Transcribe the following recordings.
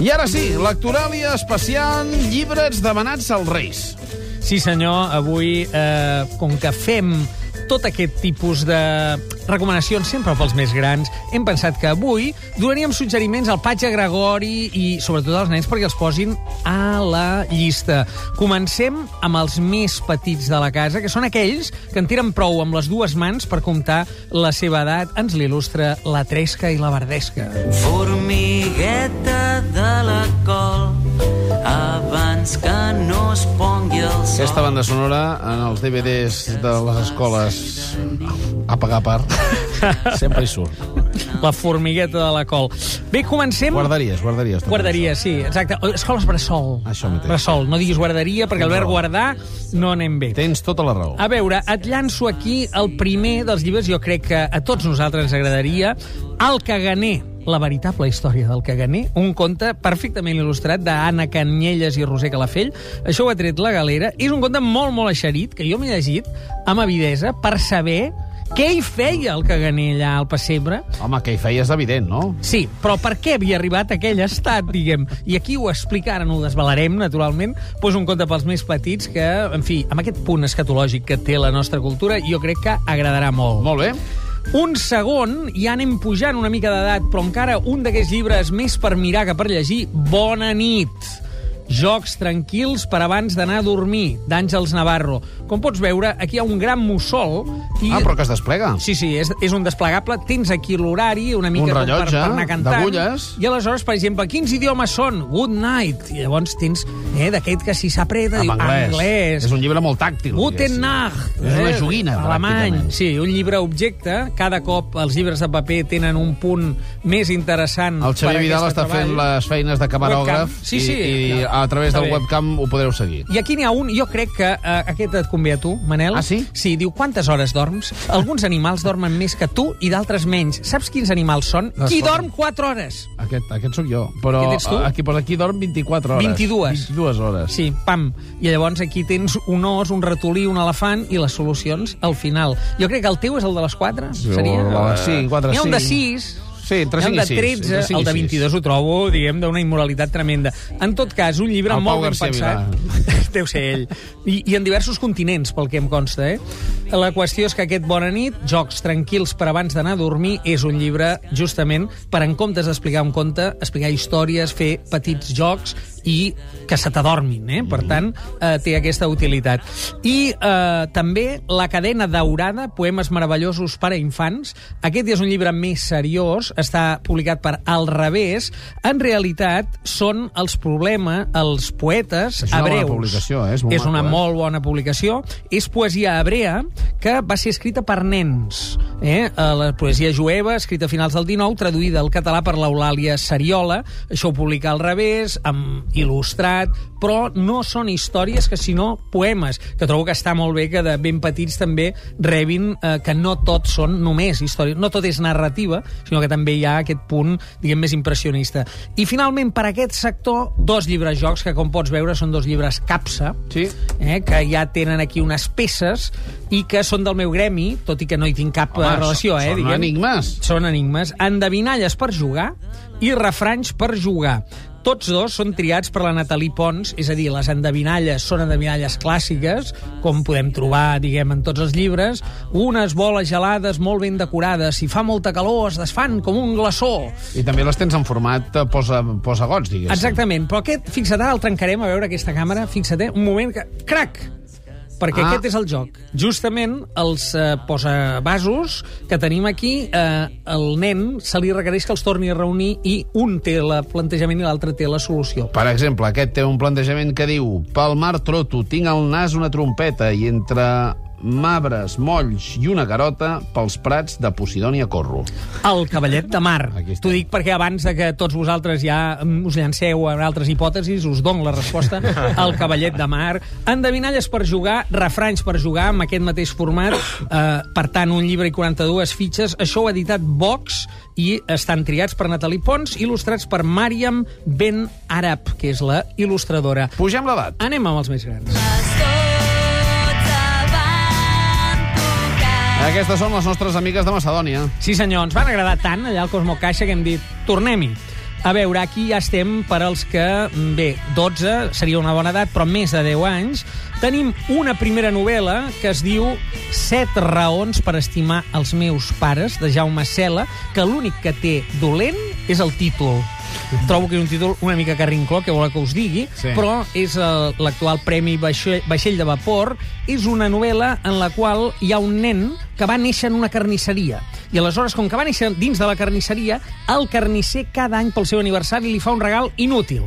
I ara sí, lectoràlia especial, llibres demanats als Reis. Sí, senyor, avui, eh, com que fem tot aquest tipus de recomanacions sempre pels més grans, hem pensat que avui donaríem suggeriments al Patge Gregori i sobretot als nens perquè els posin a la llista. Comencem amb els més petits de la casa, que són aquells que en tiren prou amb les dues mans per comptar la seva edat. Ens l'il·lustra la Tresca i la Verdesca. Formigueta abans que no es pongui el sol. Aquesta banda sonora en els DVDs de les escoles a pagar part sempre hi surt. La formigueta de la col. Bé, comencem... Guarderies, guarderies. tot Guarderia, sí, exacte. Escoles bressol. Això mateix. Bressol, no diguis guarderia, perquè el verb guardar no anem bé. Tens tota la raó. A veure, et llanço aquí el primer dels llibres, jo crec que a tots nosaltres ens agradaria, El caganer, la veritable història del caganer, un conte perfectament il·lustrat d'Anna Canyelles i Roser Calafell. Això ho ha tret la galera. És un conte molt, molt eixerit, que jo m'he llegit amb avidesa per saber què hi feia el caganer allà al pessebre. Home, que hi feies evident, no? Sí, però per què havia arribat a aquell estat, diguem? I aquí ho explica, ara no ho desvelarem, naturalment, pues un conte pels més petits que, en fi, amb aquest punt escatològic que té la nostra cultura, jo crec que agradarà molt. Molt bé. Un segon, ja anem pujant una mica d'edat, però encara un d'aquests llibres més per mirar que per llegir, Bona nit! Jocs tranquils per abans d'anar a dormir, d'Àngels Navarro. Com pots veure, aquí hi ha un gran mussol. I... Ah, però que es desplega. Sí, sí, és, és un desplegable. Tens aquí l'horari, una mica Un rellotge per, per anar cantant. I aleshores, per exemple, quins idiomes són? Good night. I llavors tens eh, d'aquest que si s'apreta, En anglès. anglès. És un llibre molt tàctil. Guten. Nacht. És una joguina, Alemany. Sí, un llibre objecte. Cada cop els llibres de paper tenen un punt més interessant El Xavier Vidal està fent treball. les feines de camarògraf Webcam. Sí, i, sí. i a través del webcam ho podreu seguir. I aquí n'hi ha un, jo crec que uh, aquest et convé a tu, Manel. Ah, sí? Sí, diu, quantes hores dorms? Alguns animals dormen més que tu i d'altres menys. Saps quins animals són? Les Qui dorm 4 hores? Aquest, aquest sóc jo. Però Aquest ets tu? aquí posa aquí dorm 24 hores. 22. 22 hores. Sí, pam. I llavors aquí tens un os, un ratolí, un elefant i les solucions al final. Jo crec que el teu és el de les 4, seria? sí, quatre, N'hi ha un de sí. 6, Sí, entre Hi ha 5 un i de 6. 13, entre cinc el de i sis. 22 ho trobo, diguem, d'una immoralitat tremenda. En tot cas, un llibre El molt ben pensat. Deu ser ell. I, I en diversos continents, pel que em consta, eh? La qüestió és que aquest Bona nit, Jocs tranquils per abans d'anar a dormir, és un llibre, justament, per en comptes d'explicar un conte, explicar històries, fer petits jocs i que se t'adormin, eh? Per tant, eh, té aquesta utilitat. I eh, també La cadena daurada, poemes meravellosos per a infants. Aquest és un llibre més seriós, està publicat per Al revés. En realitat, són els problemes, els poetes És una bona hebreus. publicació, eh? És molt és una maco, eh? molt bona publicació. És poesia hebrea que va ser escrita per nens. Eh? Eh, La poesia jueva, escrita a finals del 19, traduïda al català per l'Eulàlia Sariola. Això ho publica al revés, amb il·lustrat, però no són històries que sinó poemes, que trobo que està molt bé que de ben petits també rebin eh, que no tot són només històries, no tot és narrativa, sinó que també hi ha aquest punt, diguem, més impressionista. I finalment, per aquest sector, dos llibres jocs que, com pots veure, són dos llibres capsa, Sí. eh, que ja tenen aquí unes peces i que són del meu gremi, tot i que no hi tinc cap Home, Home, relació, són- eh, són diguem. enigmes. Són enigmes. Endevinalles per jugar i refranys per jugar. Tots dos són triats per la Natalie Pons, és a dir, les endevinalles són endevinalles clàssiques, com podem trobar, diguem, en tots els llibres, unes boles gelades molt ben decorades, si fa molta calor es desfan com un glaçó. I també les tens en format eh, posa, posa gots, diguéssim. Exactament, però aquest, fixa't, el trencarem, a veure aquesta càmera, fixa't, eh, un moment que... Crac! Perquè Ah. aquest és el joc. Justament els eh, posavasos que tenim aquí, eh, el nen se li requereix que els torni a reunir i un té el plantejament i l'altre té la solució. Per exemple, aquest té un plantejament que diu Pel mar troto, tinc al nas una trompeta i entre mabres, molls i una garota pels prats de Posidònia corro. El cavallet de mar. T'ho dic perquè abans de que tots vosaltres ja mm, us llanceu a altres hipòtesis, us dono la resposta. El cavallet de mar. Endevinalles per jugar, refranys per jugar, amb aquest mateix format. Eh, per tant, un llibre i 42 fitxes. Això ho ha editat Vox i estan triats per Natalie Pons, il·lustrats per Mariam Ben Arab, que és la il·lustradora. Pugem l'edat. Anem amb els més grans. Tots Aquestes són les nostres amigues de Macedònia. Sí, senyor, ens van agradar tant allà al Cosmo Caixa que hem dit, tornem-hi. A veure, aquí ja estem per als que, mm, bé, 12 seria una bona edat, però més de 10 anys. Tenim una primera novel·la que es diu Set raons per estimar els meus pares, de Jaume Cela, que l'únic que té dolent és el títol. Trobo que és un títol una mica carrincló, que vol que us digui, Sí. però és eh, l'actual Premi Vaixell, Vaixell de Vapor. És una novel·la en la qual hi ha un nen que va néixer en una carnisseria. I aleshores, com que va néixer dins de la carnisseria, el carnisser cada any pel seu aniversari li fa un regal inútil.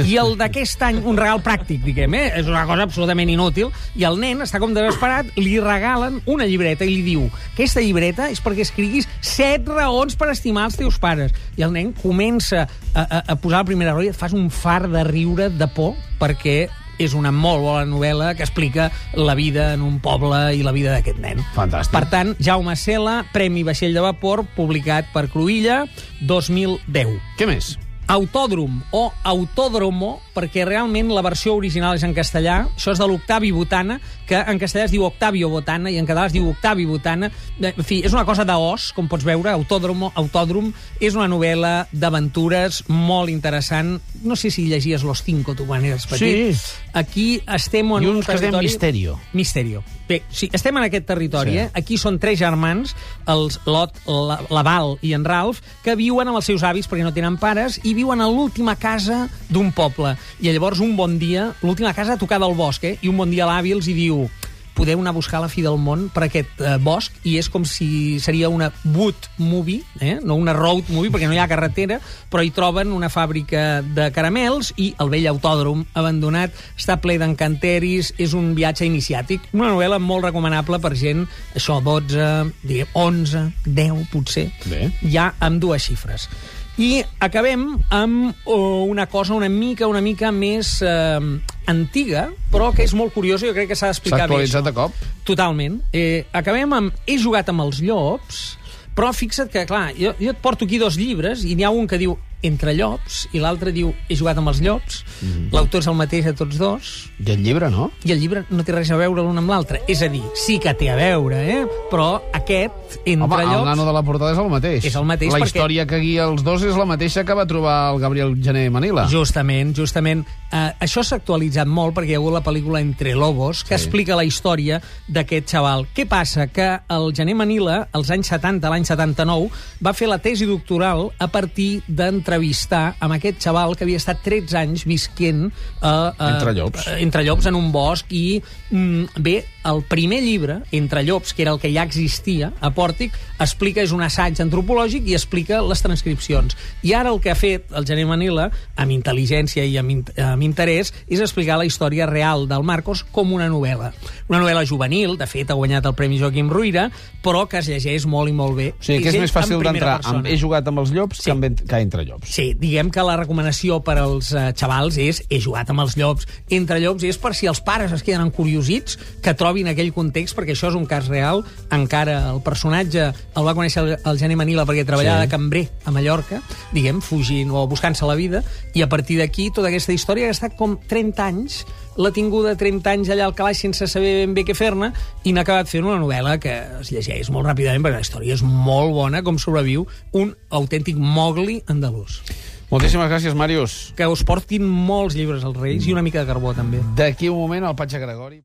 I el d'aquest any, un regal pràctic, diguem, eh? És una cosa absolutament inútil. I el nen està com desesperat, li regalen una llibreta i li diu aquesta llibreta és perquè escriguis set raons per estimar els teus pares. I el nen comença a, a, a posar la primera raó i et fas un far de riure de por perquè és una molt bona novel·la que explica la vida en un poble i la vida d'aquest nen. Fantàstic. Per tant, Jaume Cela, Premi Vaixell de Vapor, publicat per Cruïlla, 2010. Què més? Autòdrom o Autódromo, perquè realment la versió original és en castellà. Això és de l'Octavi Botana, que en castellà es diu Octavio Botana i en català es diu Octavi Botana. En fi, és una cosa d'os, com pots veure, Autódromo, Autòdrom. És una novel·la d'aventures molt interessant. No sé si llegies Los Cinco, tu, quan eres petit. Sí. Aquí estem en I un que territori... Misterio. Misterio. Bé, sí, estem en aquest territori, Sí. sí. eh? Aquí són tres germans, els Lot, la, la Val i en Ralph, que viuen amb els seus avis perquè no tenen pares i viuen a l'última casa d'un poble. I llavors un bon dia, l'última casa tocada al bosc, eh? i un bon dia l'avi els hi diu podeu anar a buscar la fi del món per aquest eh, bosc i és com si seria una wood movie, eh? no una road movie perquè no hi ha carretera, però hi troben una fàbrica de caramels i el vell autòdrom abandonat està ple d'encanteris, és un viatge iniciàtic, una novel·la molt recomanable per gent, això, 12, diguem, 11, 10 potser, Bé. ja amb dues xifres. I acabem amb oh, una cosa una mica una mica més eh, antiga, però que és molt curiosa i jo crec que s'ha S'ha d'explicar bé. actualitzat això. a cop? Totalment. Eh, acabem amb He jugat amb els llops, però fixa't que, clar, jo, jo et porto aquí dos llibres i n'hi ha un que diu Entre llops i l'altre diu He jugat amb els llops. Mm. -hmm. L'autor és el mateix a tots dos I el llibre, no? i el llibre no té res a veure l'un amb l'altre. És a dir, sí que té a veure, eh? però aquest, Entre Home, llops... el nano de la portada és el mateix. És el mateix La perquè- història que guia els dos és la mateixa que va trobar el Gabriel Gené Manila. Justament, justament. Uh, això s'ha actualitzat molt perquè hi ha hagut la pel·lícula Entre Lobos, que Sí. explica la història d'aquest xaval. Què passa? Que el Gené Manila, als anys 70, l'any 79, va fer la tesi doctoral a partir d'entrevistar amb aquest xaval que havia estat 13 anys visquent uh, uh, Entre llops. entre llops en un bosc i mm, bé, el primer llibre, Entre llops, que era el que ja existia a Pòrtic, explica, és un assaig antropològic i explica les transcripcions. I ara el que ha fet el Gené Manila, amb intel·ligència i amb, in amb interès, és explicar la història real del Marcos com una novel·la. Una novel·la juvenil, de fet ha guanyat el Premi Joaquim Ruïra, però que es llegeix molt i molt bé. O sigui, que és més fàcil d'entrar. He jugat amb els llops Sí. que, amb, que entre llops. Sí, diguem que la recomanació per als eh, xavals és he jugat amb els llops. Entre llops és per si els pares es queden encuriosits que trobin aquell context, perquè això és un cas real. Encara el personatge el va conèixer el, el Gené Manila perquè treballava Sí. sí. de cambrer a Mallorca, diguem, fugint o buscant-se la vida, i a partir d'aquí tota aquesta història que ha estat com 30 anys l'ha tinguda 30 anys allà al calaix sense saber ben bé què fer-ne i n'ha acabat fent una novel·la que es llegeix molt ràpidament perquè la història és molt bona com sobreviu un autèntic mogli andalús. Moltíssimes gràcies, Màrius. que us portin molts llibres als Reis i una mica de carbó també. D'aquí un moment, el Patxa Gregori...